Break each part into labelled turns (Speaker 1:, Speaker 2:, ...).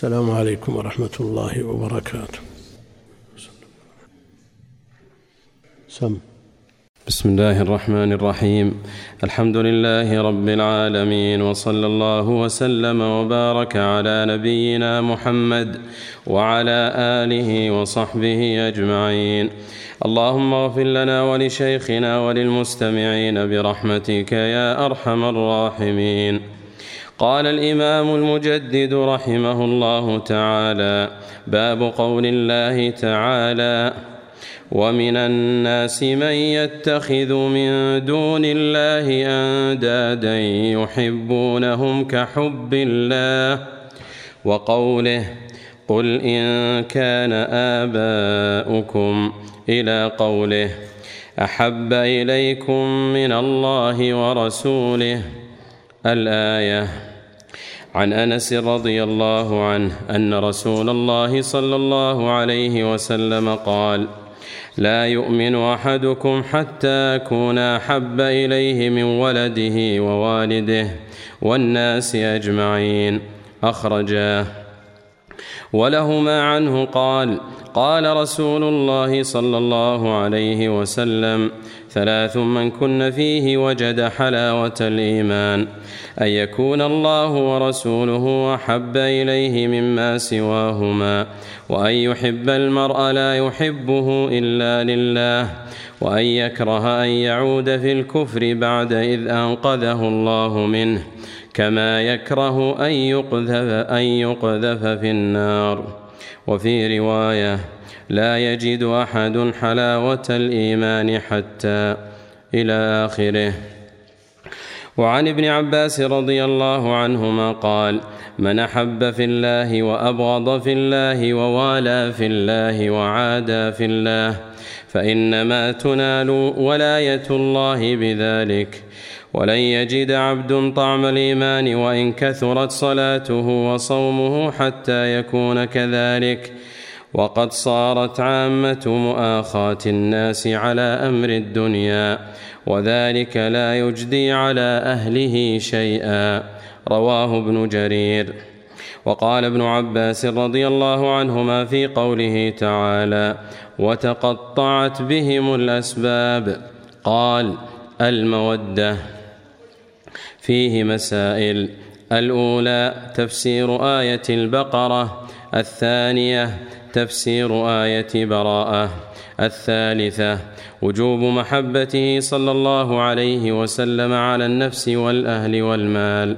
Speaker 1: السلام عليكم ورحمة الله وبركاته. سم.
Speaker 2: بسم الله الرحمن الرحيم. الحمد لله رب العالمين وصلى الله وسلم وبارك على نبينا محمد وعلى آله وصحبه أجمعين. اللهم اغفر لنا ولشيخنا وللمستمعين برحمتك يا أرحم الراحمين. قال الإمام المجدد رحمه الله تعالى باب قول الله تعالى ومن الناس من يتخذ من دون الله اندادا يحبونهم كحب الله وقوله قل ان كان اباؤكم إلى قوله احب اليكم من الله ورسوله الايه عن أنس رضي الله عنه أن رسول الله صلى الله عليه وسلم قال لا يؤمن أحدكم حتى اكون أحب إليه من ولده ووالده والناس أجمعين. اخرجاه ولهما عنه قال قال رسول الله صلى الله عليه وسلم ثلاث من كن فيه وجد حلاوة الإيمان. أن يكون الله ورسوله أحب إليه مما سواهما وأن يحب المرء لا يحبه إلا لله وأن يكره أن يعود في الكفر بعد إذ أنقذه الله منه كما يكره أن يقذف أن يقذف في النار. وفي رواية لا يجد أحد حلاوة الإيمان حتى إلى آخره. وعن ابن عباس رضي الله عنهما قال من أحب في الله وأبغض في الله ووالى في الله وعادى في الله فإنما تنال ولاية الله بذلك ولن يجد عبد طعم الإيمان وإن كثرت صلاته وصومه حتى يكون كذلك. وقد صارت عامة مؤاخاة الناس على أمر الدنيا وذلك لا يجدي على أهله شيئا. رواه ابن جرير. وقال ابن عباس رضي الله عنهما في قوله تعالى وتقطعت بهم الأسباب قال المودة فيه مسائل. الأولى تفسير آية البقرة. الثانية تفسير آية براءة. الثالثة وجوب محبته صلى الله عليه وسلم على النفس والأهل والمال.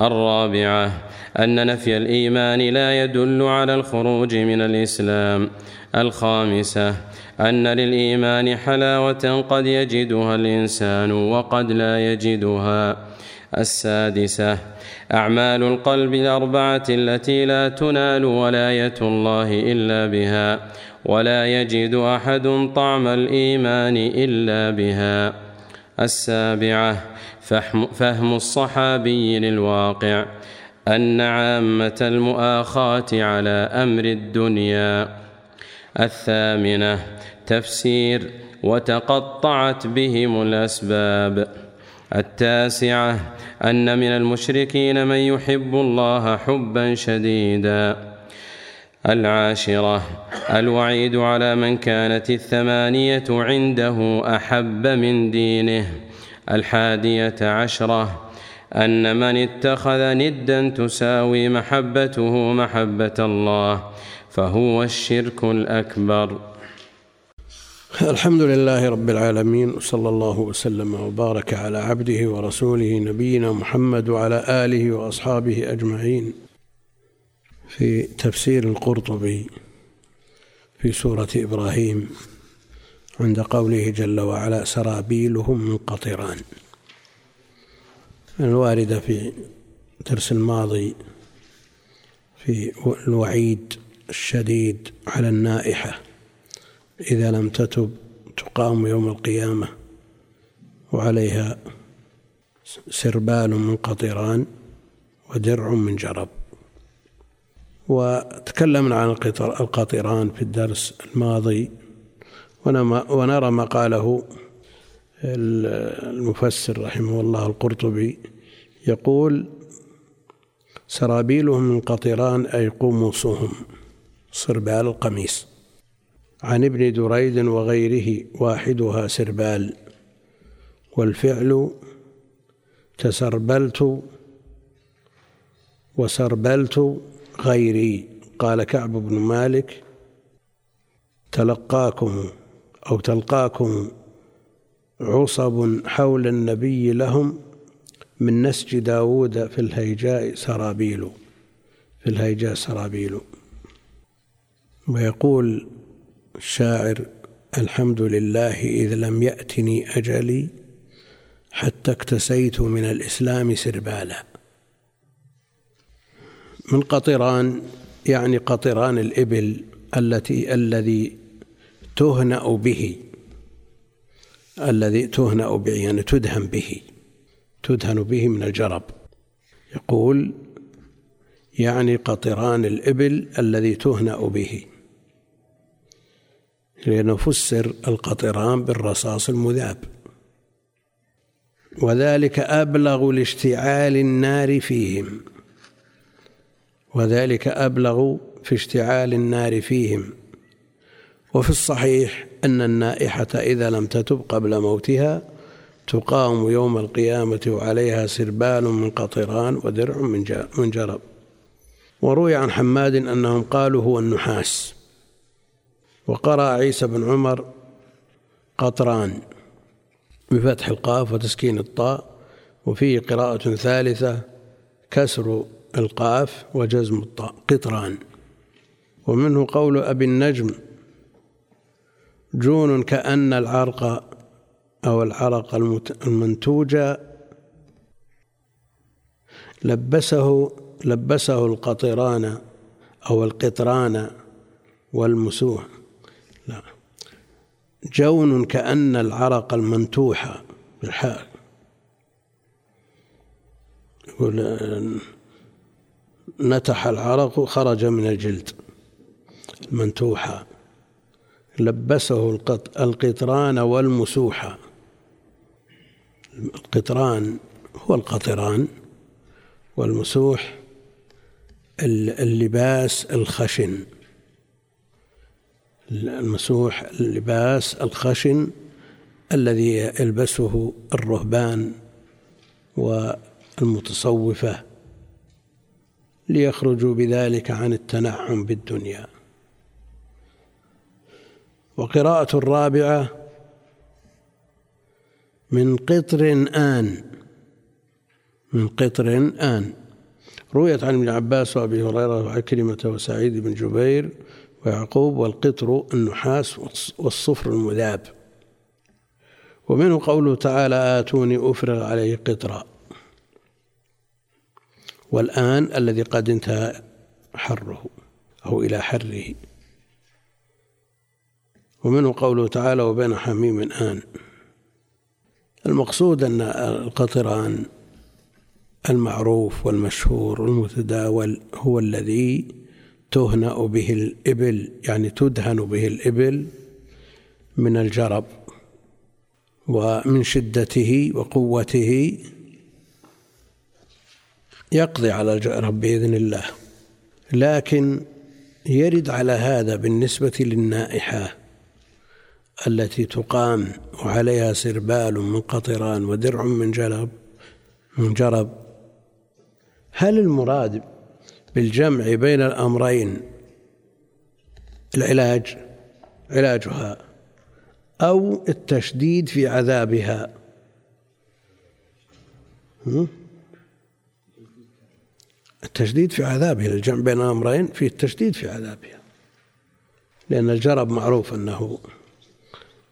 Speaker 2: الرابعة أن نفي الإيمان لا يدل على الخروج من الإسلام. الخامسة أن للإيمان حلاوة قد يجدها الإنسان وقد لا يجدها. السادسة. أعمال القلب الأربعة التي لا تنال ولاية الله إلا بها ولا يجد أحد طعم الإيمان إلا بها. السابعة فهم الصحابي للواقع أن عامة المؤاخاة على أمر الدنيا. الثامنة تفسير وتقطعت بهم الأسباب. التاسعة أن من المشركين من يحب الله حبا شديدا. العاشرة الوعيد على من كانت الثمانية عنده أحب من دينه. الحادية عشرة أن من اتخذ ندا تساوي محبته محبة الله فهو الشرك الأكبر.
Speaker 1: الحمد لله رب العالمين وصلى الله وسلم وبارك على عبده ورسوله نبينا محمد وعلى آله وأصحابه أجمعين. في تفسير القرطبي في سورة إبراهيم عند قوله جل وعلا سرابيلهم من قطران الواردة في الدرس الماضي في الوعيد الشديد على النائحة. إذا لم تتب تقام يوم القيامة وعليها سربال من قطران ودرع من جرب. وتكلمنا عن القطران في الدرس الماضي ونرى ما قاله المفسر رحمه الله القرطبي. يقول سرابيلهم من قطران أي قمصهم سربال القميص. عن ابن دريد وغيره واحدها سربال. والفعل تسربلت وسربلت غيري. قال كعب بن مالك تلقاكم أو تلقاكم عصب حول النبي لهم من نسج داود في الهيجاء سرابيل في الهيجاء سرابيل. ويقول الشاعر الحمد لله إذ لم يأتني أجلي حتى اكتسيت من الإسلام سربالا. من قطران يعني قطران الإبل التي الذي تهنأ به الذي تهنأ به يعني تدهن به تدهن به من الجرب. يقول يعني قطران الإبل الذي تهنأ به. لأنه فسر القطران بالرصاص المذاب. وذلك أبلغ لاشتعال النار فيهم. وذلك أبلغ في اشتعال النار فيهم. وفي الصحيح أن النائحة إذا لم تتب قبل موتها تقام يوم القيامة وعليها سربال من قطران ودرع من جرب. وروي عن حماد أنهم قالوا هو النحاس. وقرأ عيسى بن عمر قطران بفتح القاف وتسكين الطاء وفيه قراءة ثالثة كسر القاف وجزم الطاء قطران. ومنه قول أبي النجم جون كأن العرق أو العرق المنتوج لبسه لبسه القطران أو القطران والمسوح لا. جون كأن العرق المنتوح بالحال يقول نتح العرق خرج من الجلد المنتوحة لبسه القطران والمسوحة القطران هو القطران والمسوح اللباس الخشن. المسوح اللباس الخشن الذي يلبسه الرهبان والمتصوفة ليخرجوا بذلك عن التنعم بالدنيا. وقراءة الرابعة من قطر آن من قطر آن. رويت عن ابن عباس وأبي هريرة وعكرمه وسعيد بن جبير ويعقوب والقطر النحاس والصفر المذاب. ومنه قوله تعالى آتوني أفرغ عليه قطرا. والآن الذي قد انتهى حره أو إلى حره. ومنه قوله تعالى وبين حميم آن. المقصود أن القطران المعروف والمشهور والمتداول هو الذي تهنأ به الإبل يعني تدهن به الإبل من الجرب ومن شدته وقوته يقضي على الجرب بإذن الله. لكن يرد على هذا بالنسبة للنائحة التي تقام وعليها سربال من قطران ودرع من جلب من جرب. هل المراد بالجمع بين الأمرين. العلاج علاجها أو التشديد في عذابها. التشديد في عذابها الجمع بين الأمرين فيه التشديد في عذابها. لأن الجرب معروف أنه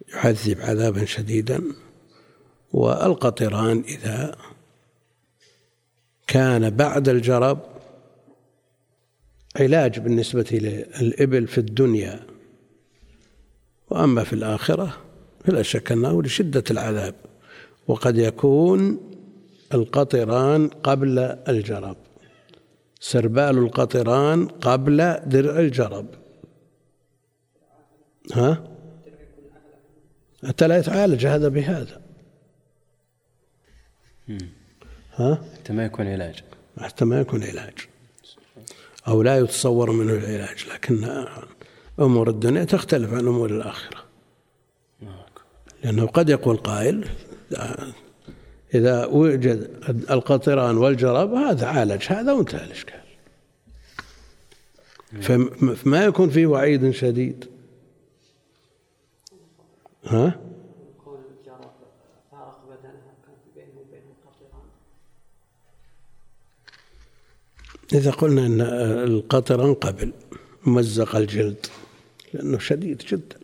Speaker 1: يعذب عذابا شديدا والقطران إذا كان بعد الجرب علاج بالنسبة للإبل في الدنيا. وأما في الآخرة فلا شك أنه لشدة العذاب. وقد يكون القطران قبل الجرب. سربال القطران قبل درع الجرب. ها؟ حتى لا يتعالج هذا بهذا.
Speaker 2: ها؟ حتى ما يكون علاج.
Speaker 1: حتى ما يكون علاج. أو لا يتصور منه العلاج لكن أمور الدنيا تختلف عن أمور الآخرة. لأنه قد يقول قائل إذا وجد القطران والجراب هذا عالج هذا وانتهى الإشكال فما يكون فيه وعيد شديد. ها؟ إذا قلنا أن القطران قبل مزق الجلد لأنه شديد جدا.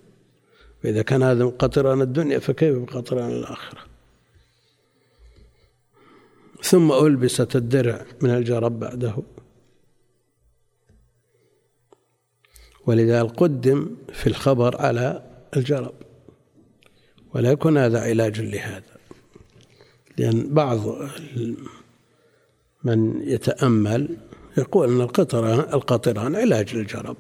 Speaker 1: وإذا كان هذا قطران الدنيا فكيف بقطران الآخرة؟ ثم ألبست الدرع من الجرب بعده. ولذا قدم في الخبر على الجرب. ولا يكون هذا علاج لهذا. لأن بعض من يتأمل يقول أن القطران القطران علاج للجرب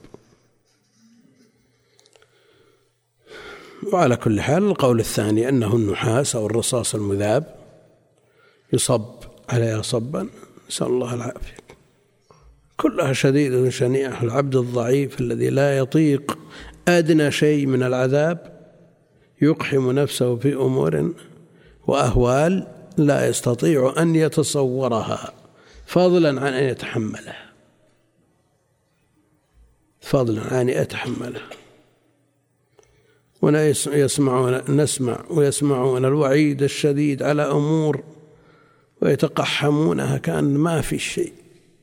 Speaker 1: وعلى كل حال القول الثاني أنه النحاس أو الرصاص المذاب يصب عليها صبا. نسأل الله العافية. كلها شديدة شنيعة. العبد الضعيف الذي لا يطيق أدنى شيء من العذاب يقحم نفسه في أمور وأهوال لا يستطيع أن يتصورها. فضلا عن أن يتحملها فضلا عن أن يتحملها ويسمعون نسمع ويسمعون الوعيد الشديد على أمور ويتقحمونها كأن ما في شيء.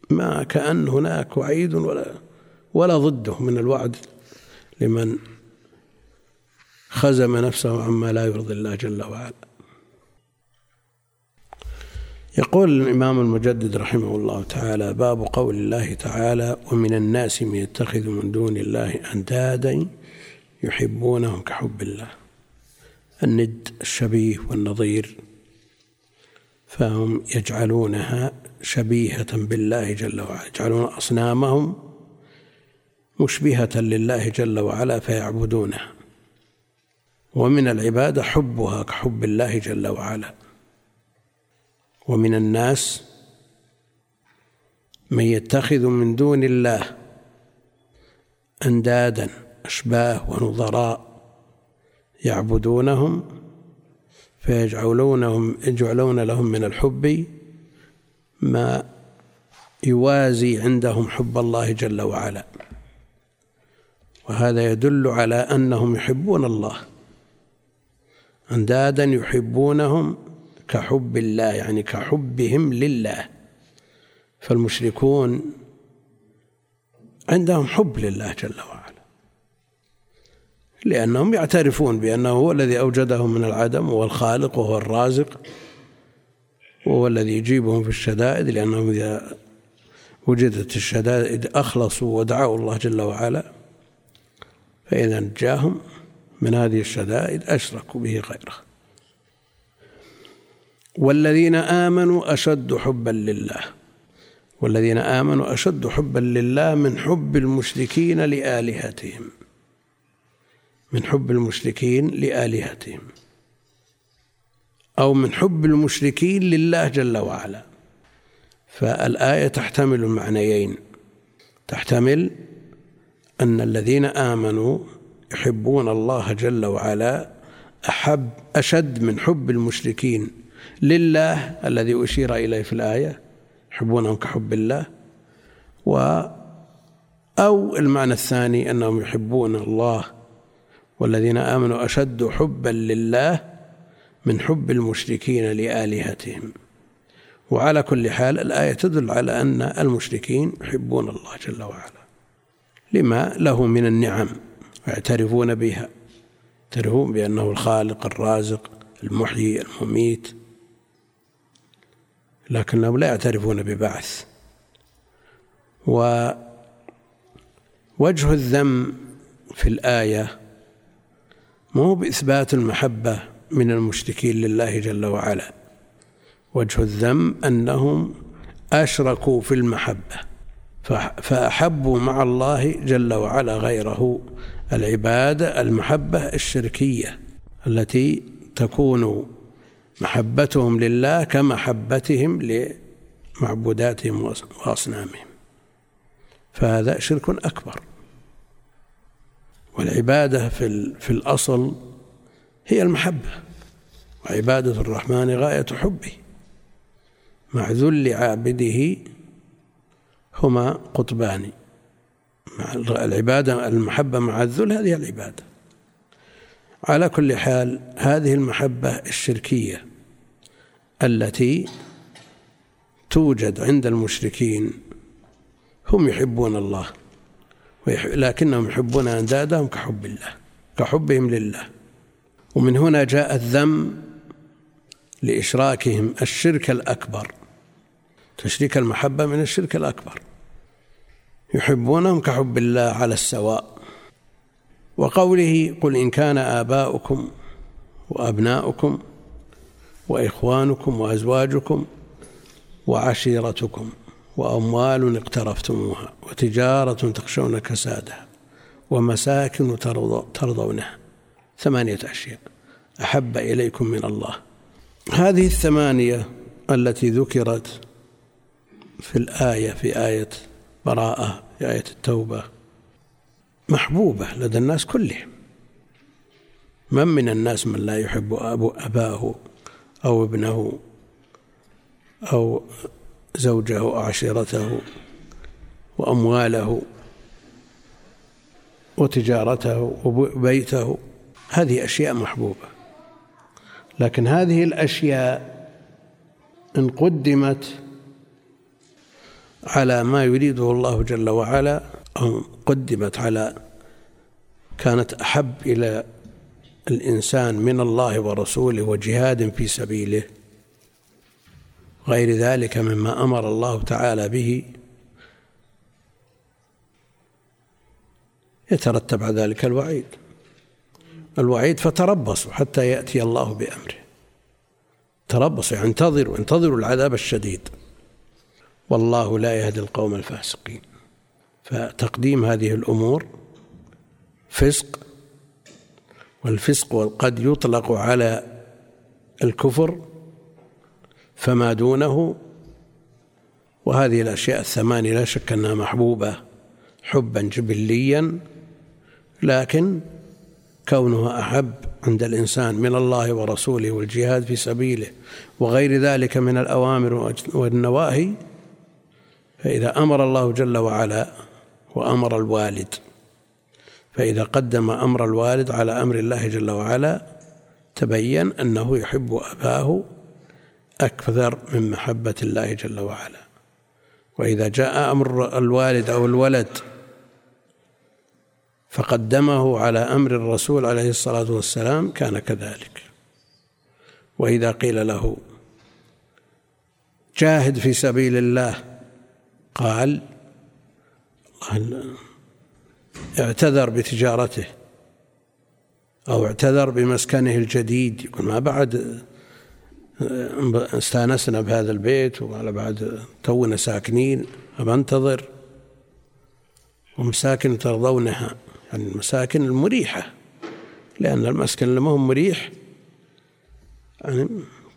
Speaker 1: ما كأن هناك وعيد ولا ولا ضده من الوعد لمن خزم نفسه عما لا يرضي الله جل وعلا. يقول الإمام المجدد رحمه الله تعالى باب قول الله تعالى ومن الناس من يتخذ من دون الله أندادا يحبونهم كحب الله الند الشبيه والنظير فهم يجعلونها شبيهة بالله جل وعلا يجعلون أصنامهم مشبهة لله جل وعلا فيعبدونها. ومن العبادة حبها كحب الله جل وعلا. ومن الناس من يتخذ من دون الله أندادا أشباه ونظراء يعبدونهم فيجعلونهم يجعلون لهم من الحب ما يوازي عندهم حب الله جل وعلا. وهذا يدل على أنهم يحبون الله. أندادا يحبونهم كحب الله يعني كحبهم لله. فالمشركون عندهم حب لله جل وعلا لأنهم يعترفون بأنه هو الذي أوجدهم من العدم وهو الخالق وهو الرازق وهو الذي يجيبهم في الشدائد لأنهم إذا وجدت الشدائد أخلصوا ودعوا الله جل وعلا فإذا نجاهم من هذه الشدائد أشركوا به غيره. والذين آمنوا أشد حبا لله. والذين آمنوا أشد حبا لله من حب المشركين لآلهتهم. من حب المشركين لآلهتهم. أو من حب المشركين لله جل وعلا. فالآية تحتمل المعنيين تحتمل أن الذين آمنوا يحبون الله جل وعلا أحب أشد من حب المشركين لله الذي أشير إليه في الآية يحبونهم كحب الله. و أو المعنى الثاني أنهم يحبون الله والذين آمنوا أشد حبا لله من حب المشركين لآلهتهم. وعلى كل حال الآية تدل على أن المشركين يحبون الله جل وعلا. لما له من النعم ويعترفون بها يعترفون بأنه الخالق الرازق المحيي المميت. لكنهم لا يعترفون ببعث. ووجه الذم في الآية مو بإثبات المحبة من المشركين لله جل وعلا. وجه الذم أنهم أشركوا في المحبة فأحبوا مع الله جل وعلا غيره العبادة المحبة الشركية التي تكون محبتهم لله كمحبتهم معبوداتهم وأصنامهم. فهذا شرك أكبر. والعبادة في, في الأصل هي المحبة وعبادة الرحمن غاية حبه. مع ذل عابده هما قطبان. مع العبادة المحبة مع الذل هذه العبادة. على كل حال هذه المحبة الشركية. التي توجد عند المشركين هم يحبون الله لكنهم يحبون أندادهم كحب الله كحبهم لله. ومن هنا جاء الذم لإشراكهم الشرك الأكبر. تشريك المحبة من الشرك الأكبر. يحبونهم كحب الله على السواء. وقوله قل إن كان آباؤكم وأبناؤكم وإخوانكم وأزواجكم وعشيرتكم وأموال اقترفتموها وتجارة تخشون كسادها ومساكن ترضونها. ثمانية أشياء. أحب إليكم من الله. هذه الثمانية التي ذكرت في الآية في آية براءة في آية التوبة محبوبة لدى الناس كلهم. من من الناس من لا يحب أبو أباه أو ابنه أو زوجه وعشيرته وأمواله وتجارته وبيته. هذه أشياء محبوبة. لكن هذه الأشياء إن قدمت على ما يريده الله جل وعلا أو قدمت على كانت أحب إلى الإنسان من الله ورسوله وجهاد في سبيله غير ذلك مما أمر الله تعالى به يترتب على ذلك الوعيد. الوعيد فتربصوا حتى يأتي الله بأمره. تربصوا يعني انتظروا انتظروا العذاب الشديد. والله لا يهدي القوم الفاسقين. فتقديم هذه الأمور فسق والفسق قد يطلق على الكفر فما دونه. وهذه الأشياء الثمانية لا شك أنها محبوبة حبا جبليا لكن كونها أحب عند الإنسان من الله ورسوله والجهاد في سبيله وغير ذلك من الأوامر والنواهي فإذا أمر الله جل وعلا وأمر الوالد فإذا قدم أمر الوالد على أمر الله جل وعلا تبين أنه يحب أباه أكثر من محبة الله جل وعلا. وإذا جاء أمر الوالد أو الولد فقدمه على أمر الرسول عليه الصلاة والسلام كان كذلك. وإذا قيل له جاهد في سبيل الله قال اعتذر بتجارته أو اعتذر بمسكنه الجديد. يقول ما بعد استانسنا بهذا البيت وعلى بعد تونا ساكنين. أنتظر. ومساكن ترضونها. يعني المساكن المريحة لأن المسكن اللي ما هو مريح يعني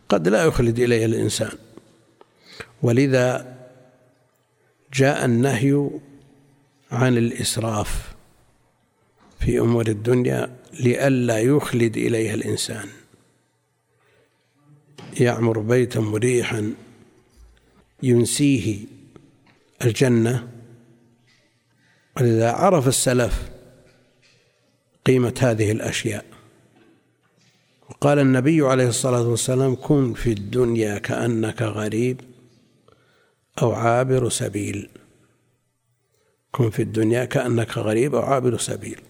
Speaker 1: قد لا يخلد إليه الإنسان. ولذا جاء النهي عن الإسراف. في أمور الدنيا لئلا يخلد إليها الإنسان. يعمر بيتا مريحا ينسيه الجنة. ولذا عرف السلف قيمة هذه الأشياء. وقال النبي عليه الصلاة والسلام كن في الدنيا كأنك غريب أو عابر سبيل. كن في الدنيا كأنك غريب أو عابر سبيل.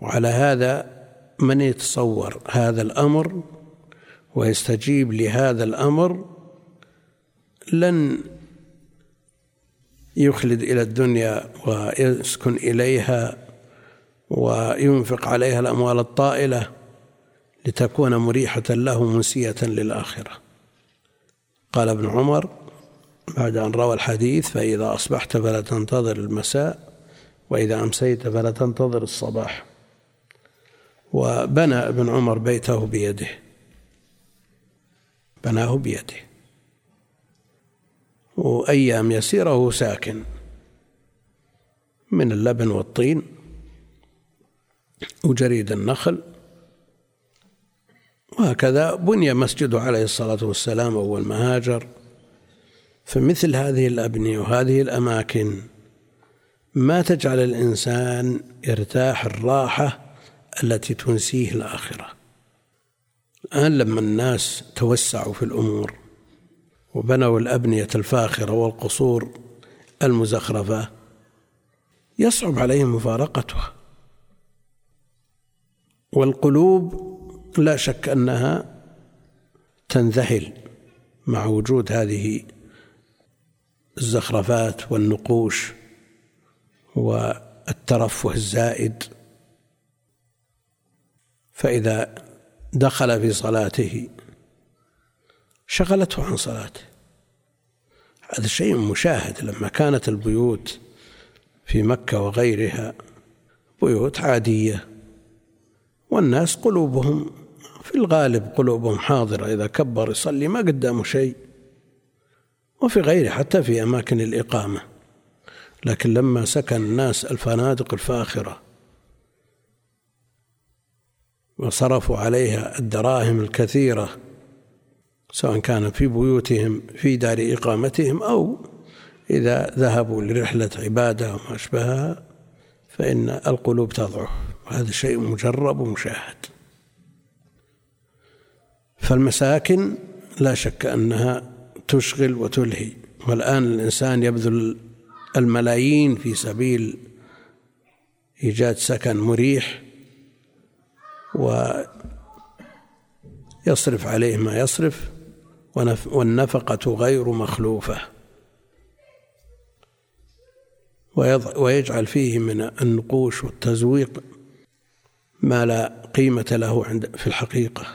Speaker 1: وعلى هذا من يتصور هذا الأمر ويستجيب لهذا الأمر لن يخلد إلى الدنيا ويسكن إليها وينفق عليها الأموال الطائلة لتكون مريحة له منسيه للآخرة. قال ابن عمر بعد أن روى الحديث فإذا أصبحت فلا تنتظر المساء وإذا أمسيت فلا تنتظر الصباح. وبنى ابن عمر بيته بيده. بناه بيده. وأيام يسيرة ساكن. من اللبن والطين. وجريد النخل. وهكذا بني مسجده عليه الصلاة والسلام أول ما هاجر فمثل هذه الأبنية وهذه الأماكن ما تجعل الإنسان يرتاح الراحة التي تنسيه الآخرة. الآن لما الناس توسعوا في الأمور وبنوا الأبنية الفاخرة والقصور المزخرفة يصعب عليهم مفارقتها. والقلوب لا شك أنها تنذهل مع وجود هذه الزخرفات والنقوش والترفه الزائد. فإذا دخل في صلاته شغلته عن صلاته. هذا شيء مشاهد. لما كانت البيوت في مكة وغيرها بيوت عادية والناس قلوبهم في الغالب قلوبهم حاضرة. إذا كبر يصلي ما قدامه شيء وفي غيره حتى في أماكن الإقامة. لكن لما سكن الناس الفنادق الفاخرة وصرفوا عليها الدراهم الكثيرة سواء كان في بيوتهم في دار إقامتهم أو إذا ذهبوا لرحلة عبادة وما أشبهها فإن القلوب تضعف. وهذا شيء مجرب ومشاهد. فالمساكن لا شك أنها تشغل وتلهي. والآن الإنسان يبذل الملايين في سبيل إيجاد سكن مريح ويصرف عليه ما يصرف والنفقة غير مخلوفة. ويجعل فيه من النقوش والتزويق ما لا قيمة له عند في الحقيقة.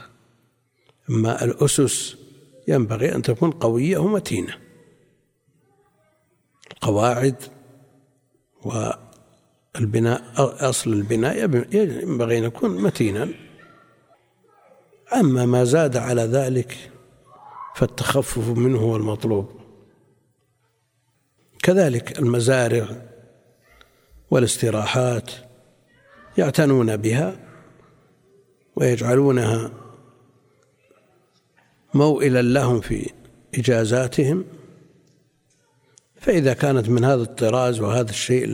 Speaker 1: أما الأسس ينبغي أن تكون قوية ومتينة. القواعد والبناء أصل البناء ينبغي أن يكون متينا. أما ما زاد على ذلك فالتخفف منه هو المطلوب. كذلك المزارع والاستراحات يعتنون بها ويجعلونها موئلا لهم في إجازاتهم. فإذا كانت من هذا الطراز وهذا الشيء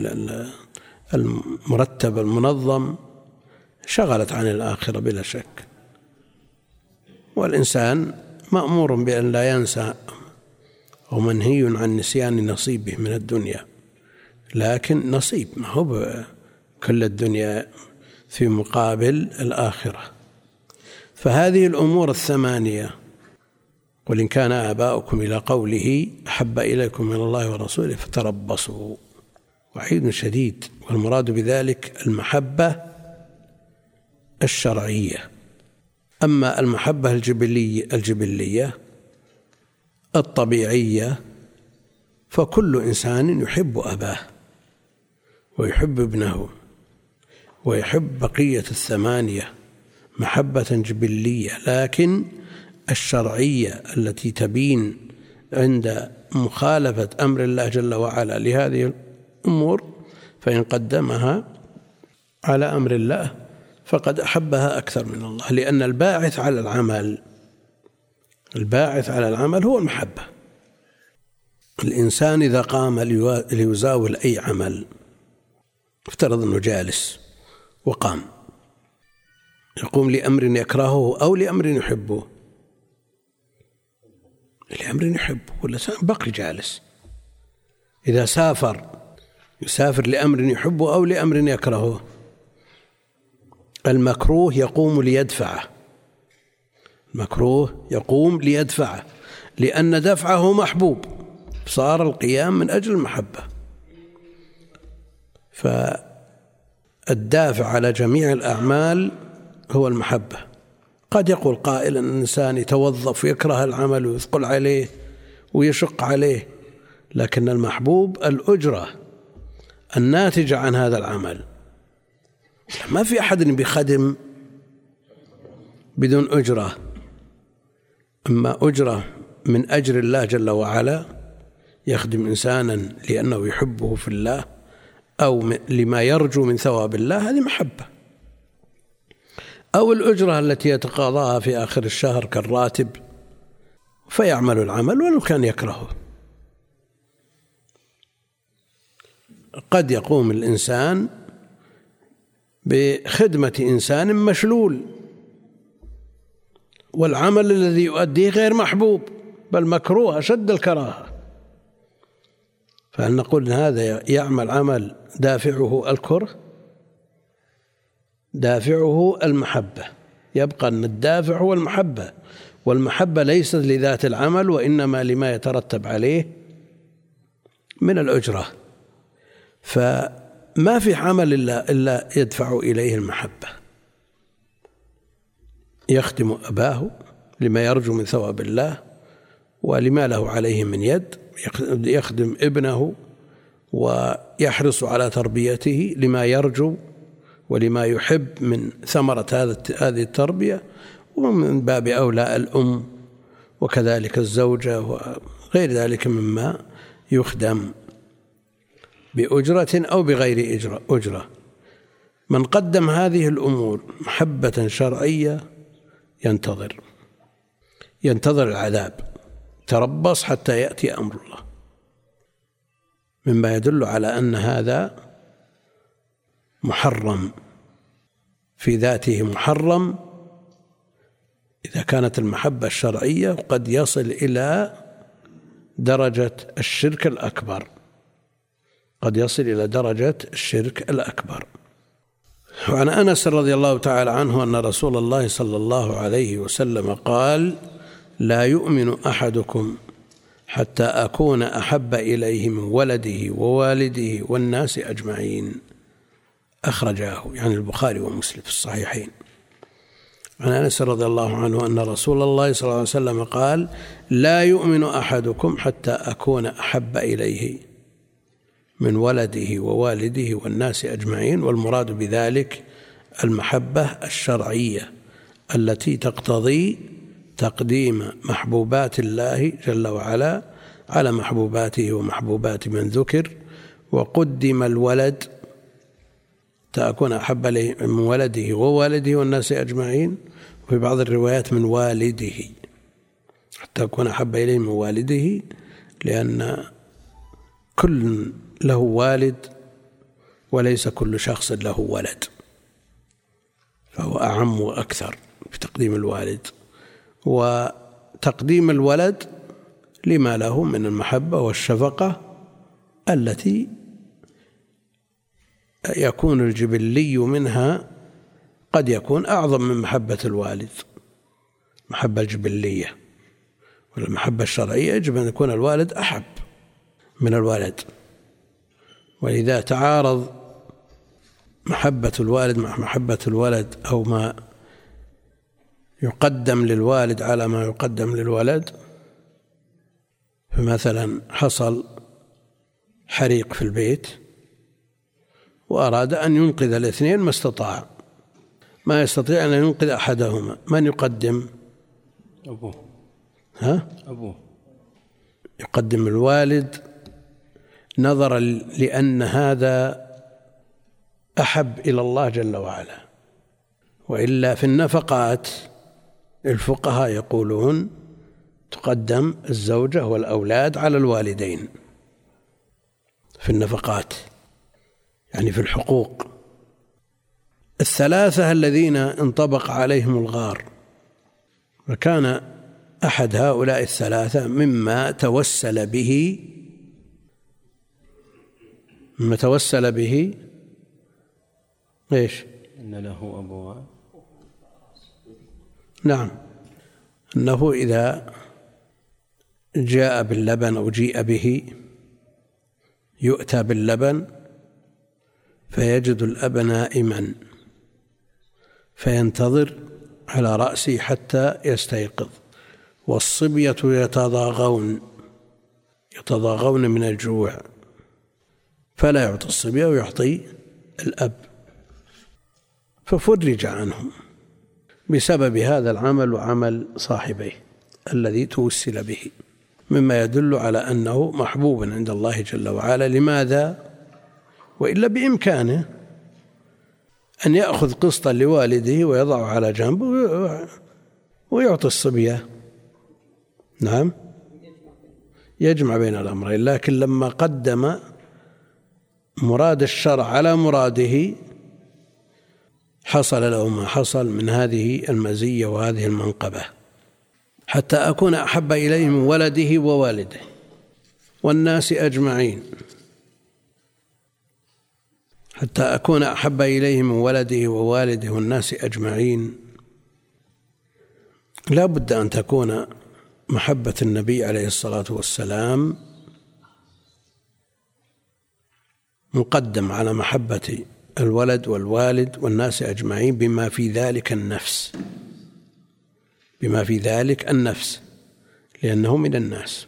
Speaker 1: المرتب المنظم شغلت عن الآخرة بلا شك. والإنسان مأمور بأن لا ينسى أو منهي عن نسيان نصيبه من الدنيا لكن نصيب ما هو كل الدنيا في مقابل الآخرة. فهذه الأمور الثمانية قل إن كان آباؤكم إلى قوله أحب إليكم من الله ورسوله فتربصوا. وعيد شديد. والمراد بذلك المحبة الشرعية. أما المحبة الجبلية الجبلية الطبيعية فكل إنسان يحب أباه ويحب ابنه ويحب بقية الثمانية محبة جبلية. لكن الشرعية التي تبين عند مخالفة أمر الله جل وعلا لهذه الأمور فإن قدمها على أمر الله فقد أحبها أكثر من الله لأن الباعث على العمل الباعث على العمل هو المحبة. الإنسان إذا قام ليزاول أي عمل افترض أنه جالس وقام يقوم لأمر يكرهه أو لأمر يحبه. لأمر يحبه ولا بقي جالس. إذا سافر يسافر لأمر يحبه أو لأمر يكرهه. المكروه يقوم ليدفعه. المكروه يقوم ليدفعه لأن دفعه محبوب. صار القيام من أجل المحبة. فالدافع على جميع الأعمال هو المحبة. قد يقول قائل أن الإنسان يتوظف ويكره العمل ويثقل عليه ويشق عليه لكن المحبوب الأجرة. الناتجة عن هذا العمل. ما في أحد بيخدم بدون أجرة. أما أجرة من أجر الله جل وعلا يخدم إنسانا لأنه يحبه في الله أو لما يرجو من ثواب الله هذه محبة. أو الأجرة التي يتقاضاها في آخر الشهر كالراتب فيعمل العمل ولو كان يكرهه. قد يقوم الإنسان بخدمة إنسان مشلول والعمل الذي يؤديه غير محبوب بل مكروه أشد الكراهة. فهل نقول هذا يعمل عمل دافعه الكره؟ دافعه المحبة. يبقى أن الدافع هو المحبة والمحبة ليست لذات العمل وإنما لما يترتب عليه من الأجرة. فما في عمل إلا إلا يدفع إليه المحبة. يخدم أباه لما يرجو من ثواب الله ولما له عليه من يد يخدم ابنه ويحرص على تربيته لما يرجو ولما يحب من ثمرة هذه التربية ومن باب أولى الأم وكذلك الزوجة وغير ذلك مما يخدم بأجرة أو بغير أجرة من قدم هذه الأمور محبة شرعية ينتظر. ينتظر العذاب. تربص حتى يأتي أمر الله. مما يدل على أن هذا محرم. في ذاته محرم إذا كانت المحبة الشرعية قد يصل إلى درجة الشرك الأكبر. قد يصل إلى درجة الشرك الأكبر. وعن أنس رضي الله تعالى عنه أن رسول الله صلى الله عليه وسلم قال لا يؤمن أحدكم حتى أكون أحب إليه من ولده ووالده والناس أجمعين. أخرجاه يعني البخاري ومسلم في الصحيحين. عن أنس رضي الله عنه أن رسول الله صلى الله عليه وسلم قال لا يؤمن أحدكم حتى أكون أحب إليه من ولده ووالده والناس أجمعين والمراد بذلك المحبة الشرعية التي تقتضي تقديم محبوبات الله جل وعلا على محبوباته ومحبوبات من ذكر. وقدم الولد تكون أحب إليه من ولده ووالده والناس أجمعين. وفي بعض الروايات من والده حتى يكون أحب إليه من والده لأن كل له والد وليس كل شخص له ولد فهو أعم وأكثر في تقديم الوالد وتقديم الولد لما له من المحبة والشفقة التي يكون الجبلي منها قد يكون أعظم من محبة الوالد محبة الجبلية والمحبة الشرعية يجب أن يكون الوالد أحب من الولد. وإذا تعارض محبة الوالد مع محبة الولد أو ما يقدم للوالد على ما يقدم للولد. فمثلا حصل حريق في البيت وأراد أن ينقذ الاثنين ما استطاع. ما يستطيع أن ينقذ أحدهما. من يقدم؟
Speaker 2: أبوه.
Speaker 1: ها؟
Speaker 2: أبوه.
Speaker 1: يقدم الوالد نظرا لأن هذا أحب إلى الله جل وعلا. وإلا في النفقات الفقهاء يقولون تقدم الزوجة والأولاد على الوالدين في النفقات يعني في الحقوق. الثلاثة الذين انطبق عليهم الغار وكان أحد هؤلاء الثلاثة مما توسل به مما توسل به. إيش؟
Speaker 2: أن له أبوان
Speaker 1: نعم. أنه إذا جاء باللبن أو جيء به يؤتى باللبن فيجد الأب نائما فينتظر على رأسه حتى يستيقظ. والصبية يتضاغون يتضاغون من الجوع. فلا يعطي الصبية ويعطي الأب. ففرج عنهم بسبب هذا العمل وعمل صاحبيه الذي توسل به مما يدل على أنه محبوب عند الله جل وعلا. لماذا؟ وإلا بإمكانه أن يأخذ قسطا لوالده ويضعه على جنب ويعطي الصبية نعم. يجمع بين الأمرين لكن لما قدم مراد الشرع على مراده حصل له ما حصل من هذه المزية وهذه المنقبة. حتى أكون أحب إليه من ولده ووالده والناس أجمعين. حتى أكون أحب إليه من ولده ووالده والناس أجمعين. لا بد أن تكون محبة النبي عليه الصلاة والسلام مقدم على محبة الولد والوالد والناس أجمعين بما في ذلك النفس. بما في ذلك النفس لأنه من الناس.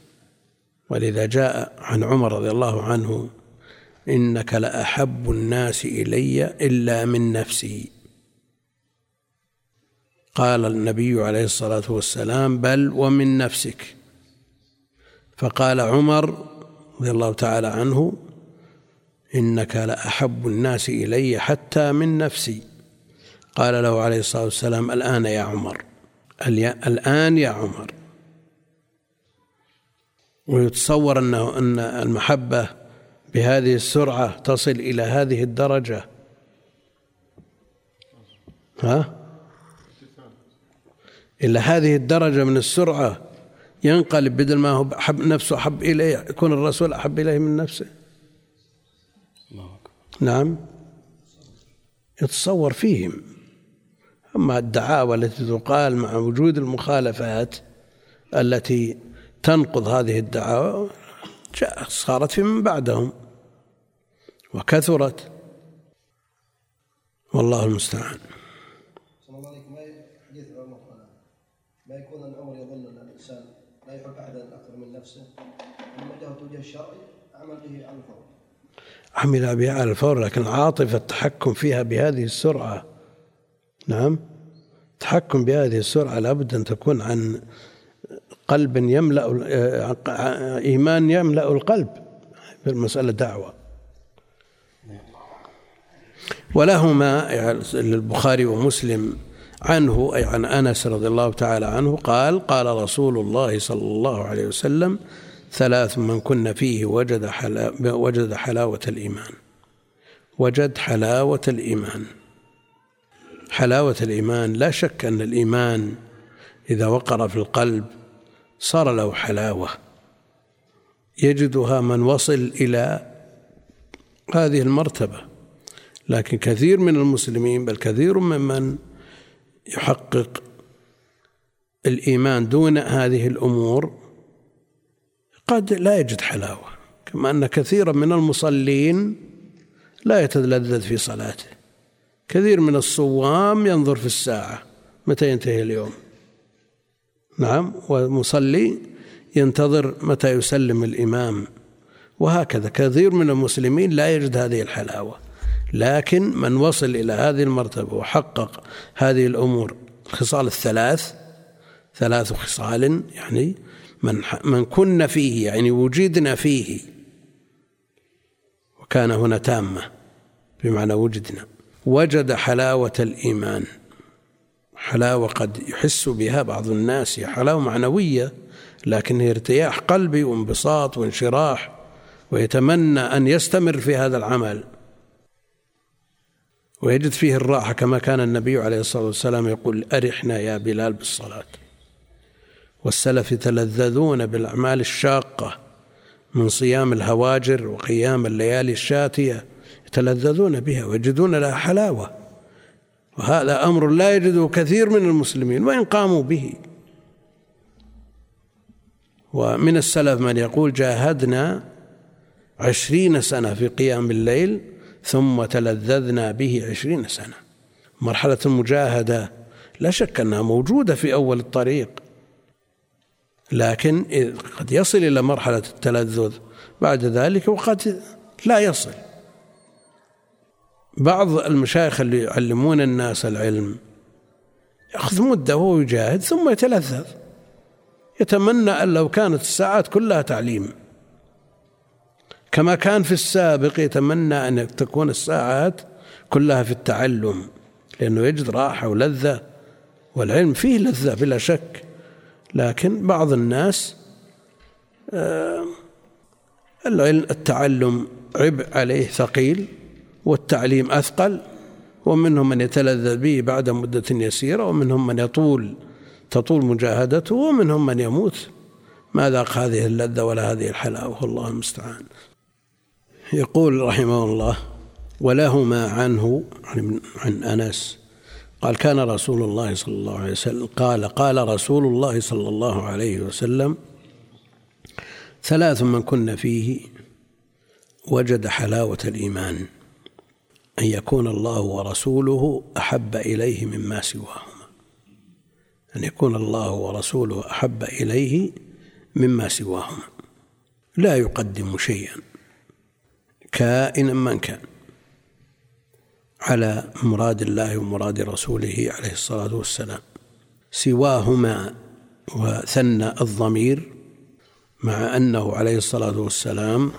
Speaker 1: ولذا جاء عن عمر رضي الله عنه إنك لأحب الناس إلي إلا من نفسي. قال النبي عليه الصلاة والسلام بل ومن نفسك. فقال عمر رضي الله تعالى عنه إنك لأحب الناس إلي حتى من نفسي. قال له عليه الصلاة والسلام الآن يا عمر الآن يا عمر. ويتصور أنه أن المحبة بهذه السرعة تصل إلى هذه الدرجة. ها؟ إلى هذه الدرجة من السرعة ينقلب بدل ما هو حب نفسه أحب إليه يكون الرسول أحب إليه من نفسه. نعم. يتصور فيهم. أما الدعاوى التي تقال مع وجود المخالفات التي تنقض هذه الدعاوى صارت في من بعدهم وكثرت. والله المستعان. ما يكون ان الامر يظن أن الإنسان لا يحب أحدا أكثر من نفسه؟ وجهه توجيه الشرعي عمل به على الفور عمل بها على الفور لكن العاطفة التحكم فيها بهذه السرعة. نعم؟ التحكم بهذه السرعة لابد أن تكون عن قلب يملأ إيمان يملأ القلب في المسألة دعوة. ولهما للبخاري ومسلم عنه أي عن أنس رضي الله تعالى عنه قال قال رسول الله صلى الله عليه وسلم ثلاث من كن فيه وجد حلا وجد حلاوة الإيمان. وجد حلاوة الإيمان. حلاوة الإيمان لا شك أن الإيمان إذا وقر في القلب صار له حلاوة. يجدها من وصل إلى هذه المرتبة. لكن كثير من المسلمين بل كثير ممن يحقق الإيمان دون هذه الأمور قد لا يجد حلاوة كما أن كثيرا من المصلين لا يتلذذ في صلاته. كثير من الصوام ينظر في الساعة متى ينتهي اليوم؟ نعم والمصلي ينتظر متى يسلم الإمام وهكذا. كثير من المسلمين لا يجد هذه الحلاوة. لكن من وصل إلى هذه المرتبة وحقق هذه الأمور الخصال الثلاث ثلاث خصال يعني من من كن فيه يعني وجدنا فيه. وكان هنا تامة بمعنى وجدنا. وجد حلاوة الإيمان. حلاوة قد يحس بها بعض الناس هي حلاوة معنوية لكن هي ارتياح قلبي وانبساط وانشراح ويتمنى أن يستمر في هذا العمل. ويجد فيه الراحة كما كان النبي عليه الصلاة والسلام يقول أرحنا يا بلال بالصلاة. والسلف يتلذذون بالأعمال الشاقة من صيام الهواجر وقيام الليالي الشاتية يتلذذون بها ويجدون لها حلاوة. وهذا أمر لا يجده كثير من المسلمين وإن قاموا به. ومن السلف من يقول جاهدنا عشرين سنة في قيام الليل ثم تلذذنا به عشرين سنة. مرحلة المجاهدة لا شك أنها موجودة في أول الطريق. لكن قد يصل إلى مرحلة التلذذ بعد ذلك وقد لا يصل. بعض المشايخ اللي يعلمون الناس العلم يأخذ مدة وهو يجاهد ثم يتلذذ. يتمنى أن لو كانت الساعات كلها تعليم. كما كان في السابق يتمنى أن تكون الساعات كلها في التعلم لأنه يجد راحة ولذة والعلم فيه لذة بلا شك. لكن بعض الناس آه، التعلم عبء عليه ثقيل والتعليم أثقل ومنهم من يتلذذ به بعد مدة يسيرة ومنهم من يطول تطول مجاهدته ومنهم من يموت. ما ذاق هذه اللذة ولا هذه الحلاوة؟ والله المستعان. يقول رحمه الله ولهما عنه عن أنس قال كان رسول الله صلى الله عليه وسلم قال قال رسول الله صلى الله عليه وسلم ثلاث من كن فيه وجد حلاوة الإيمان أن يكون الله ورسوله أحب إليه مما سواهما. أن يكون الله ورسوله أحب إليه مما سواهما. لا يقدم شيئا كائنا من كان. على مراد الله ومراد رسوله عليه الصلاة والسلام. سواهما وثنى الضمير مع أنه عليه الصلاة والسلام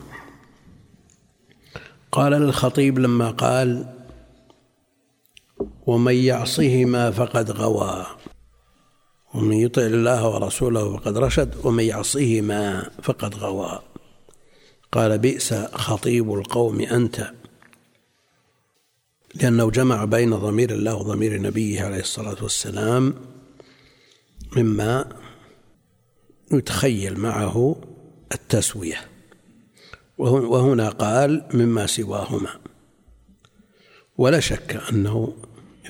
Speaker 1: قال للخطيب لما قال ومن يعصهما فقد غوى ومن يطع الله ورسوله فقد رشد ومن يعصهما فقد غوى. قال بئس خطيب القوم أنت. لأنه جمع بين ضمير الله وضمير نبيه عليه الصلاة والسلام مما يتخيل معه التسوية. وهنا قال مما سواهما. ولا شك أنه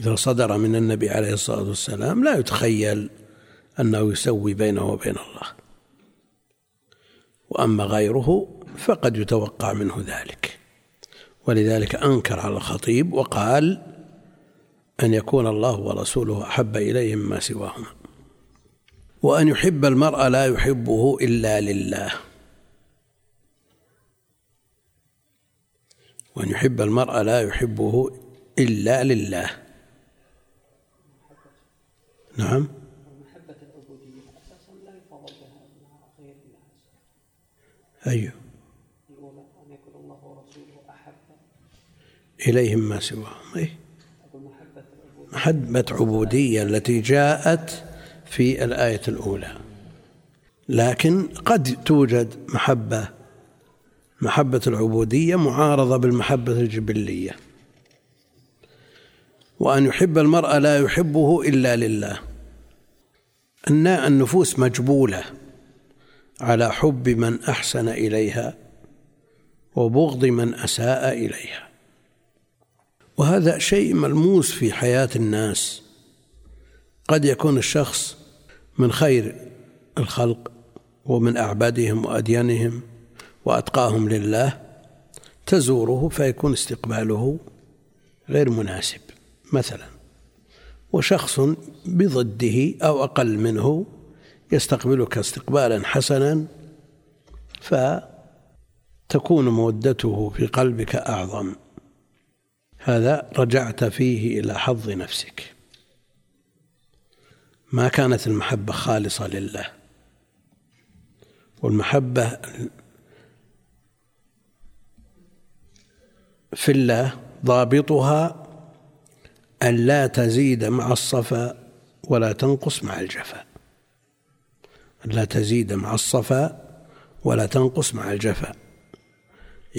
Speaker 1: إذا صدر من النبي عليه الصلاة والسلام لا يتخيل أنه يسوي بينه وبين الله. وأما غيره فقد يتوقع منه ذلك. ولذلك أنكر على الخطيب وقال أن يكون الله ورسوله أحب إليه مما سواهما وأن يحب المرء لا يحبه إلا لله وأن يحب المرء لا يحبه إلا لله. نعم. أيوه. إليهم ما سواهم أي محبة عبودية التي جاءت في الآية الأولى. لكن قد توجد محبة محبة العبودية معارضة بالمحبة الجبلية. وأن يحب المرء لا يحبه إلا لله. أن النفوس مجبولة على حب من أحسن إليها وبغض من أساء إليها. وهذا شيء ملموس في حياة الناس. قد يكون الشخص من خير الخلق ومن أعبادهم وأديانهم وأتقاهم لله تزوره فيكون استقباله غير مناسب مثلا. وشخص بضده أو أقل منه يستقبلك استقبالا حسنا فتكون مودته في قلبك أعظم. هذا رجعت فيه إلى حظ نفسك. ما كانت المحبة خالصة لله. والمحبة في الله ضابطها أن لا تزيد مع الصفا ولا تنقص مع الجفا. أن لا تزيد مع الصفا ولا تنقص مع الجفا.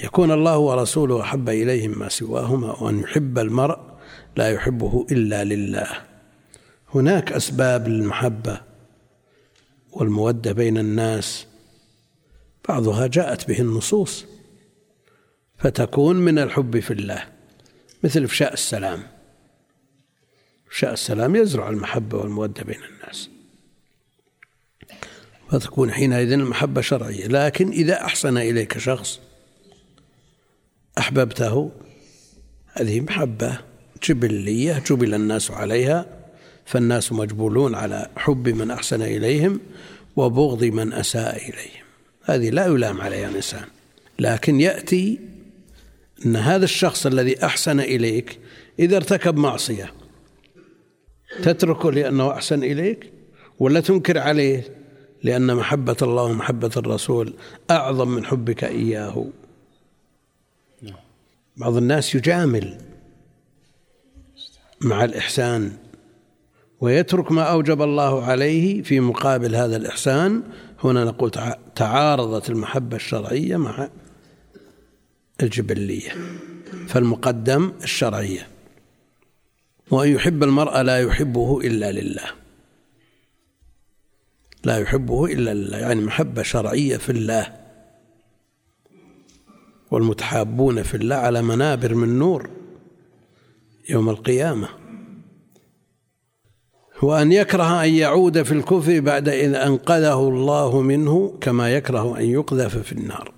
Speaker 1: يكون الله ورسوله أحب إليهم ما سواهما وأن يحب المرء لا يحبه إلا لله. هناك أسباب للمحبة والمودة بين الناس. بعضها جاءت به النصوص. فتكون من الحب في الله مثل إفشاء السلام. إفشاء السلام يزرع المحبة والمودة بين الناس. فتكون حينئذ المحبة شرعية لكن إذا أحسن إليك شخص أحببته. هذه محبة جبلية جبل الناس عليها. فالناس مجبولون على حب من أحسن إليهم وبغض من أساء إليهم. هذه لا يلام عليها الإنسان لكن يأتي أن هذا الشخص الذي أحسن إليك إذا ارتكب معصية تتركه لأنه أحسن إليك ولا تنكر عليه؟ لأن محبة الله ومحبة الرسول أعظم من حبك إياه. بعض الناس يجامل مع الإحسان ويترك ما أوجب الله عليه في مقابل هذا الإحسان. هنا نقول تعارضت المحبة الشرعية مع الجبلية فالمقدم الشرعية. وأن يحب المرء لا يحبه إلا لله. لا يحبه إلا لله يعني محبة شرعية في الله. والمتحابون في الله على منابر من نور يوم القيامة. وأن يكره أن يعود في الكفر بعد إذ أنقذه الله منه كما يكره أن يقذف في النار.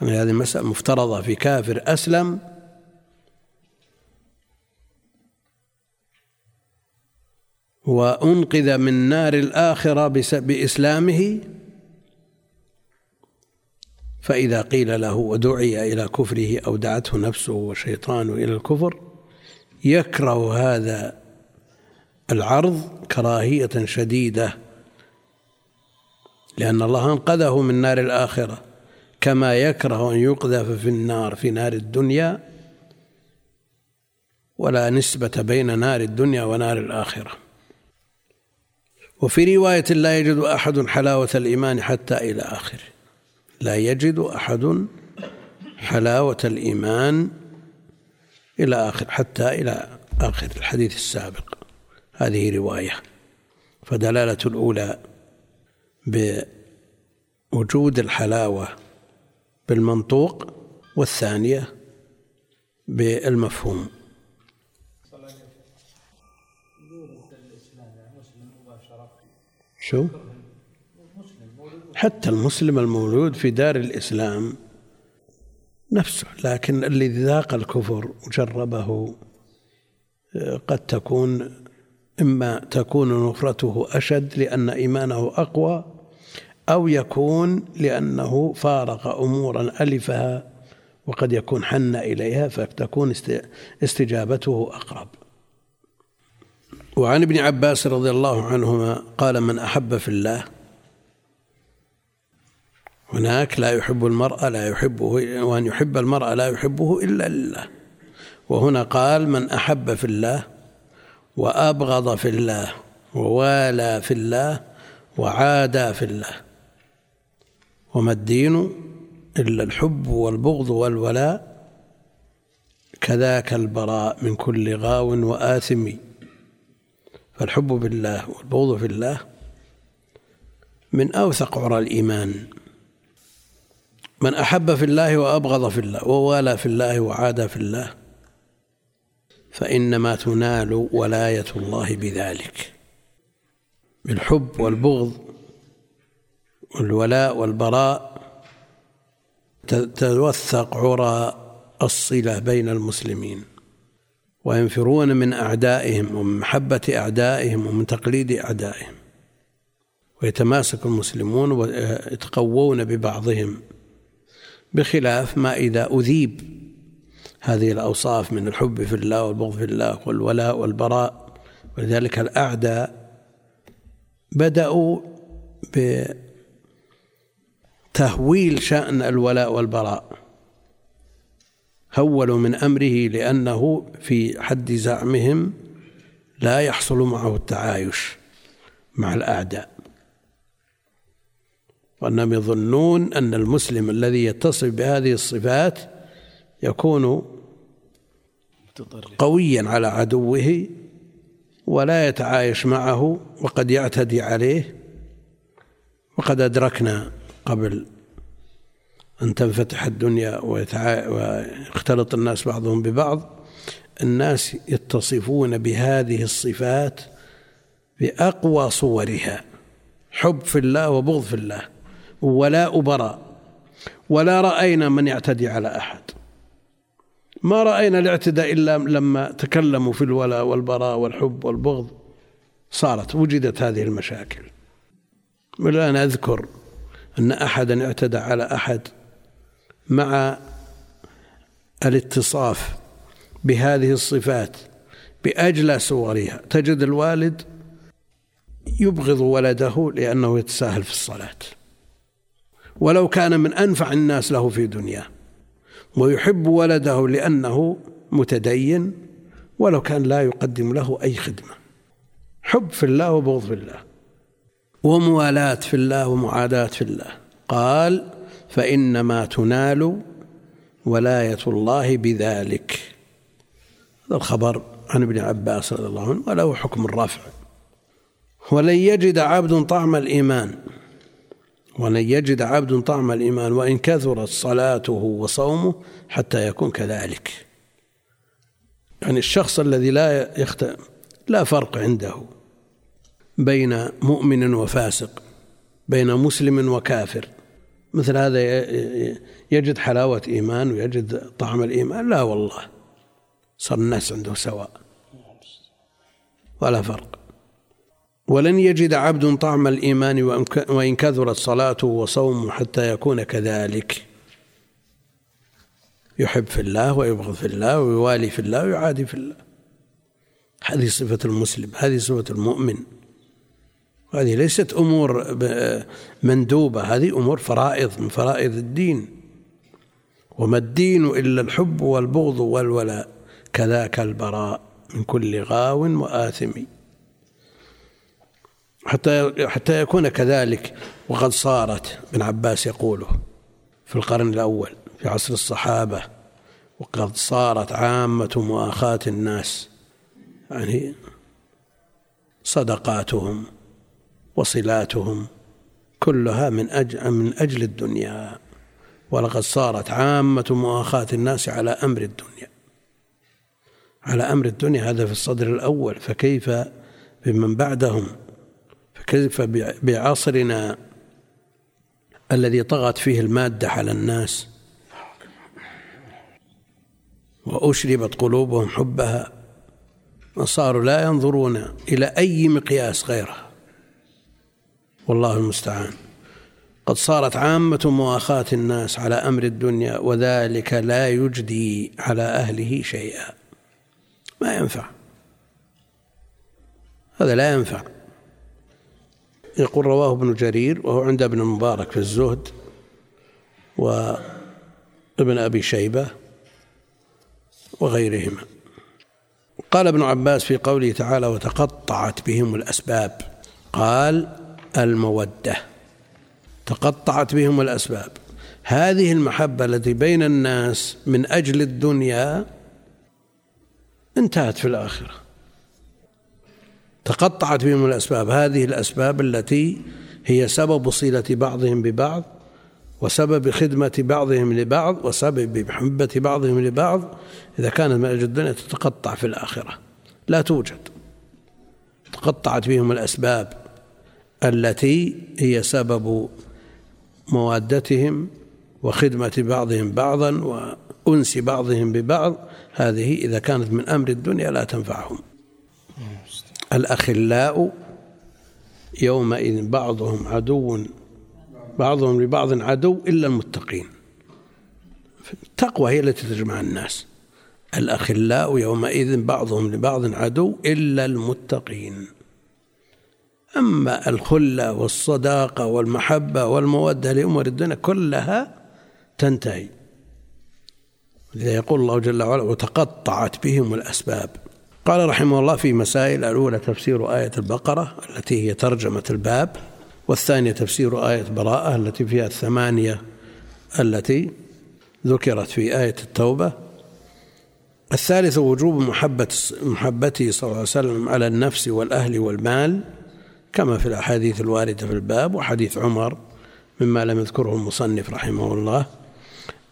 Speaker 1: يعني هذه مسألة مفترضة في كافر أسلم. وأنقذ من نار الآخرة بإسلامه. فإذا قيل له ودعي إلى كفره أو دعته نفسه وشيطانه إلى الكفر يكره هذا العرض كراهية شديدة لأن الله أنقذه من نار الآخرة. كما يكره أن يقذف في النار في نار الدنيا ولا نسبة بين نار الدنيا ونار الآخرة. وفي رواية لا يجد أحد حلاوة الإيمان حتى إلى آخره. لا يجد أحد حلاوة الإيمان إلى آخر حتى إلى آخر الحديث السابق. هذه رواية. فدلالة الأولى بوجود الحلاوة بالمنطوق والثانية بالمفهوم. شو؟ حتى المسلم المولود في دار الإسلام نفسه لكن الذي ذاق الكفر وجربه قد تكون إما تكون نفرته أشد لأن إيمانه أقوى أو يكون لأنه فارق أمورا ألفها وقد يكون حن إليها فتكون استجابته أقرب. وعن ابن عباس رضي الله عنهما قال من أحب في الله هناك لا يحب المرأة لا يحبه وأن يحب المرأة لا يحبه إلا لله. وهنا قال من أحب في الله وأبغض في الله ووالى في الله وعادى في الله. وما الدين إلا الحب والبغض والولاء كذاك البراء من كل غاو وآثم. فالحب بالله والبغض في الله من أوثق عرى الإيمان. من أحب في الله وأبغض في الله ووالى في الله وعادى في الله فإنما تنال ولاية الله بذلك بالحب والبغض والولاء والبراء تتوثق عرى الصلة بين المسلمين وينفرون من أعدائهم ومن محبة أعدائهم ومن تقليد أعدائهم ويتماسك المسلمون ويتقوون ببعضهم بخلاف ما إذا أذيب. هذه الأوصاف من الحب في الله والبغض في الله والولاء والبراء. ولذلك الأعداء بدأوا بتهويل شأن الولاء والبراء. هولوا من أمره لأنه في حد زعمهم لا يحصل معه التعايش مع الأعداء. وأنهم يظنون أن المسلم الذي يتصف بهذه الصفات يكون قويا على عدوه ولا يتعايش معه وقد يعتدي عليه وقد أدركنا قبل أن تنفتح الدنيا ويختلط الناس بعضهم ببعض الناس يتصفون بهذه الصفات بأقوى صورها حب في الله وبغض في الله. ولاء براء ولا رأينا من يعتدي على أحد. ما رأينا الاعتداء إلا لما تكلموا في الولاء والبراء والحب والبغض. صارت وجدت هذه المشاكل. والآن أذكر أن أحدا اعتدى على أحد مع الاتصاف بهذه الصفات بأجلى صورها. تجد الوالد يبغض ولده لأنه يتساهل في الصلاة. ولو كان من أنفع الناس له في دنياه. ويحب ولده لأنه متدين ولو كان لا يقدم له أي خدمة. حب في الله وبغض في الله. وموالاة في الله ومعاداة في الله. قال فإنما تنال ولاية الله بذلك. هذا الخبر عن ابن عباس رضي الله عنه وله حكم الرفع ولن يجد عبد طعم الإيمان. ولن يجد عبد طعم الإيمان وإن كثرت صلاته وصومه حتى يكون كذلك. يعني الشخص الذي لا يخت... لا فرق عنده بين مؤمن وفاسق بين مسلم وكافر. مثل هذا يجد حلاوة إيمان ويجد طعم الإيمان؟ لا والله. صار الناس عنده سواء. ولا فرق. ولن يجد عبد طعم الإيمان وإن كثرت صلاته وصومه حتى يكون كذلك. يحب في الله ويبغض في الله ويوالي في الله ويعادي في الله. هذه صفة المسلم هذه صفة المؤمن. هذه ليست أمور مندوبة هذه أمور فرائض من فرائض الدين. وما الدين إلا الحب والبغض والولاء كذاك البراء من كل غاو وآثم. حتى حتى يكون كذلك. وقد صارت ابن عباس يقوله في القرن الأول في عصر الصحابة وقد صارت عامة مؤاخاة الناس يعني صدقاتهم وصلاتهم كلها من أجل من أجل الدنيا. ولقد صارت عامة مؤاخاة الناس على أمر الدنيا. على أمر الدنيا هذا في الصدر الأول فكيف بمن بعدهم؟ فكيف بعصرنا الذي طغت فيه المادة على الناس وأشربت قلوبهم حبها وصاروا لا ينظرون إلى أي مقياس غيره والله المستعان. قد صارت عامة مؤاخاة الناس على أمر الدنيا وذلك لا يجدي على أهله شيئا. ما ينفع. هذا لا ينفع. يقول رواه ابن جرير وهو عند ابن المبارك في الزهد وابن أبي شيبة وغيرهما. قال ابن عباس في قوله تعالى وتقطعت بهم الأسباب قال المودة تقطعت بهم الأسباب. هذه المحبة التي بين الناس من أجل الدنيا انتهت في الآخرة. تقطعت بهم الأسباب. هذه الأسباب التي هي سبب صلة بعضهم ببعض وسبب خدمة بعضهم لبعض وسبب محبة بعضهم لبعض. إذا كانت من أجل الدنيا تتقطع في الآخرة. لا توجد. تقطعت بهم الأسباب التي هي سبب موادتهم وخدمة بعضهم بعضا وأنس بعضهم ببعض. هذه إذا كانت من أمر الدنيا لا تنفعهم. الأخلاء يومئذ بعضهم عدو بعضهم لبعض عدو إلا المتقين. التقوى هي التي تجمع الناس. الأخلاء يومئذ بعضهم لبعض عدو إلا المتقين. أما الخلة والصداقة والمحبة والمودة لأمور الدنيا كلها تنتهي. لذا يقول الله جل وعلا وتقطعت بهم الأسباب. قال رحمه الله في مسائل الأولى تفسير آية البقرة التي هي ترجمة الباب والثانية تفسير آية براءة التي فيها الثمانية التي ذكرت في آية التوبة. الثالث وجوب محبة محبته صلى الله عليه وسلم على النفس والأهل والمال كما في الأحاديث الواردة في الباب وحديث عمر مما لم يذكره المصنف رحمه الله.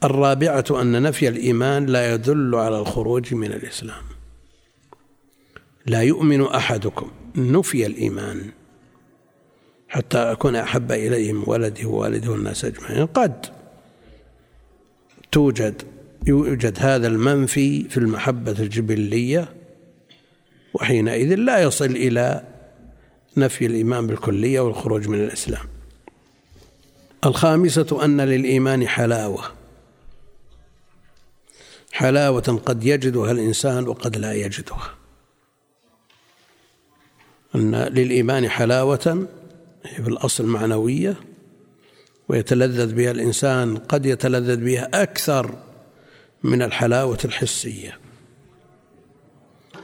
Speaker 1: الرابعة أن نفي الإيمان لا يدل على الخروج من الإسلام. لا يؤمن أحدكم. نفي الإيمان. حتى أكون أحب إليه من ولده ووالده والناس أجمعين. قد توجد يوجد هذا المنفي في المحبة الجبلية وحينئذ لا يصل إلى نفي الإيمان بالكلية والخروج من الإسلام. الخامسة أن للإيمان حلاوة. حلاوة قد يجدها الإنسان وقد لا يجدها. أن للإيمان حلاوة هي في الأصل معنوية ويتلذذ بها الإنسان قد يتلذذ بها أكثر من الحلاوة الحسية.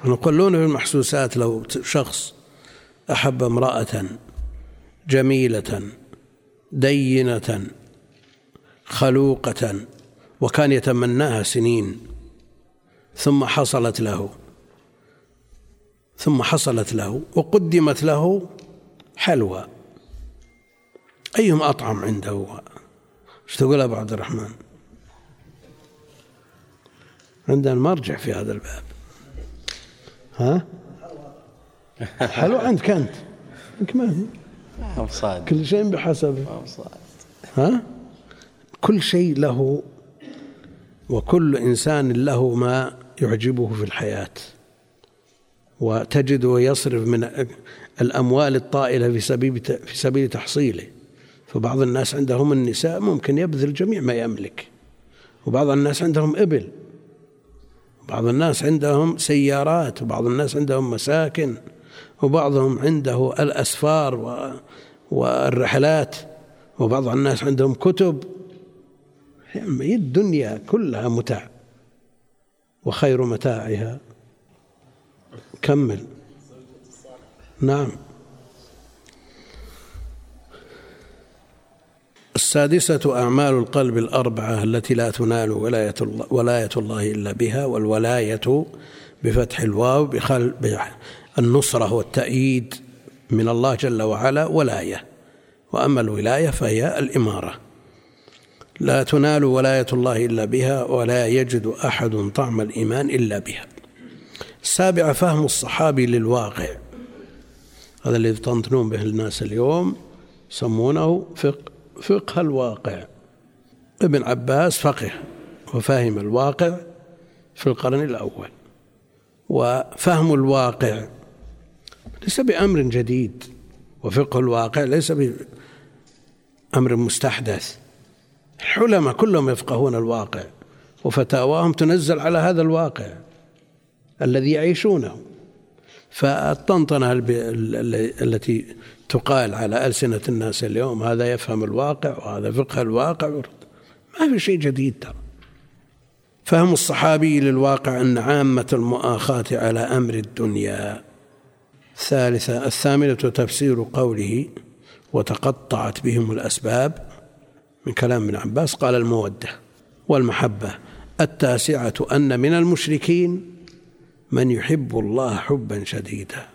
Speaker 1: يقولون في المحسوسات لو شخص أحب امرأة جميلة دينة خلوقة وكان يتمناها سنين ثم حصلت له ثم حصلت له وقدمت له حلوى. أيهم أطعم عنده؟ إيش تقول أبو عبد الرحمن؟ عندنا مرجع في هذا الباب. ها؟ حلو عندك أنت؟ عندك ما كل شيء بحسب. ها؟ كل شيء له وكل إنسان له ما يعجبه في الحياة. وتجده يصرف من الأموال الطائلة في سبيل في سبيل تحصيله. فبعض الناس عندهم النساء ممكن يبذل جميع ما يملك. وبعض الناس عندهم إبل. بعض الناس عندهم سيارات. وبعض الناس عندهم مساكن. وبعضهم عنده الأسفار والرحلات. وبعض الناس عندهم كتب. يعني الدنيا كلها متاع. وخير متاعها. كمل نعم. السادسة أعمال القلب الأربعة التي لا تنال ولاية الله, ولاية الله إلا بها والولاية بفتح الواو بخل النصرة والتأييد من الله جل وعلا ولاية. وأما الولاية فهي الإمارة. لا تنال ولاية الله إلا بها ولا يجد أحد طعم الإيمان إلا بها. السابعة فهم الصحابي للواقع. هذا الذي تنطنون به الناس اليوم يسمونه فقه فقه الواقع. ابن عباس فقه وفهم الواقع في القرن الأول. وفهم الواقع ليس بأمر جديد وفقه الواقع ليس بأمر مستحدث. العلماء كلهم يفقهون الواقع وفتاواهم تنزل على هذا الواقع. الذي يعيشونه. فالطنطنة التي تقال على ألسنة الناس اليوم هذا يفهم الواقع وهذا فقه الواقع. ما في شيء جديد ترى. فهم الصحابي للواقع أن عامة المؤاخاة على أمر الدنيا. الثالثة الثامنة تفسير قوله وتقطعت بهم الأسباب من كلام ابن عباس. قال المودة والمحبة التاسعة أن من المشركين من يحب الله حبا شديدا.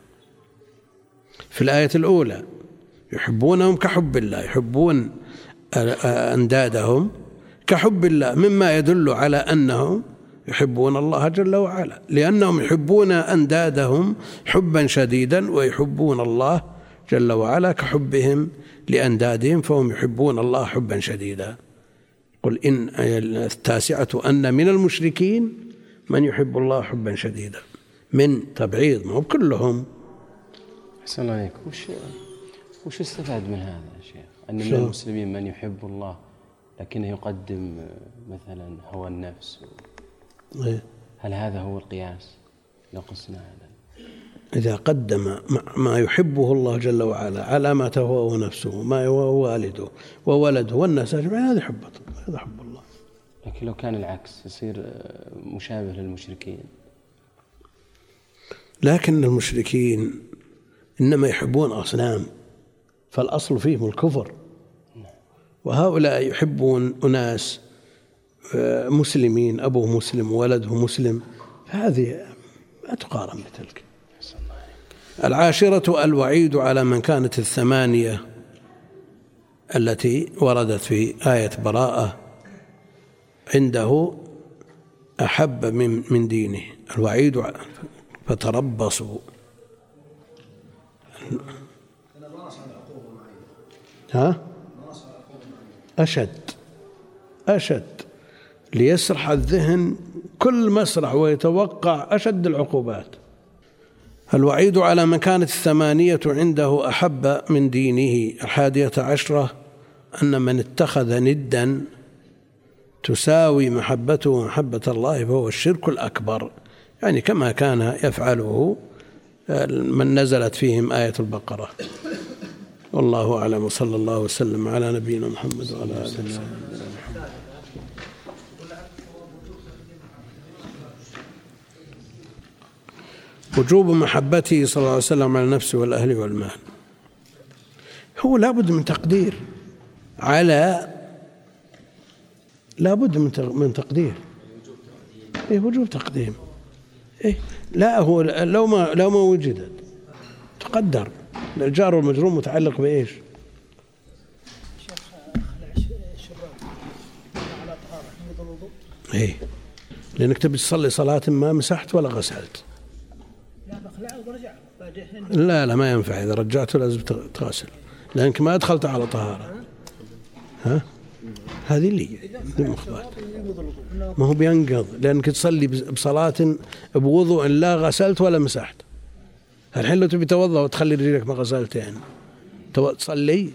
Speaker 1: في الآية الأولى يحبونهم كحب الله يحبون أندادهم كحب الله مما يدل على أنهم يحبون الله جل وعلا لأنهم يحبون أندادهم حبا شديدا ويحبون الله جل وعلا كحبهم لأندادهم فهم يحبون الله حبا شديدا. قل إن التاسعة أن من المشركين من يحب الله حبا شديدا. من تبعيض ما هو كلهم.
Speaker 2: أحسن الله عليك وش وش استفاد من هذا يا شيخ؟ أن من المسلمين من يحب الله لكنه يقدم مثلا هوى النفس.
Speaker 1: إيه.
Speaker 2: هل هذا هو القياس؟ لو قسنا هذا.
Speaker 1: إذا قدم ما يحبه الله جل وعلا على ما تهواه نفسه ما هو والده وولده والناس أجمعين هذا حب هذا حب
Speaker 2: لكن لو كان العكس يصير مشابه للمشركين.
Speaker 1: لكن المشركين إنما يحبون أصنام فالأصل فيهم الكفر. وهؤلاء يحبون أناس آه، مسلمين أبوه مسلم وولده مسلم. فهذه ما تقارن بتلك. العاشرة الوعيد على من كانت الثمانية التي وردت في آية براءة. عنده أحب من من دينه. الوعيد فتربصوا. ها؟ أشد أشد. ليسرح الذهن كل مسرح ويتوقع أشد العقوبات. الوعيد على من كانت الثمانية عنده أحب من دينه. الحادية عشرة أن من اتخذ ندا تساوي محبته محبة الله فهو الشرك الأكبر. يعني كما كان يفعله من نزلت فيهم آية البقرة. والله أعلم. وصلى الله وسلم على نبينا محمد وعلى آله وسلم وجوب محبته صلى الله عليه وسلم على نفسه والأهل والمال. هو لابد من تقدير على لابد من من تقدير إيه وجوب تقديم. إيه لا هو لو ما لو ما وجدت تقدر. الجار والمجرور متعلق بإيش؟ إيه لأنك تبي تصلي صلاة ما مسحت ولا غسلت. لا لا ما ينفع. إذا رجعته لازم تغسل. لأنك ما دخلت على طهارة. ها؟ هذه اللي ما هو بينقض. لانك تصلي بصلاة بوضوء لا غسلت ولا مسحت. الحين لو تبي توضأ وتخلي رجلك ما غسلتين تصلي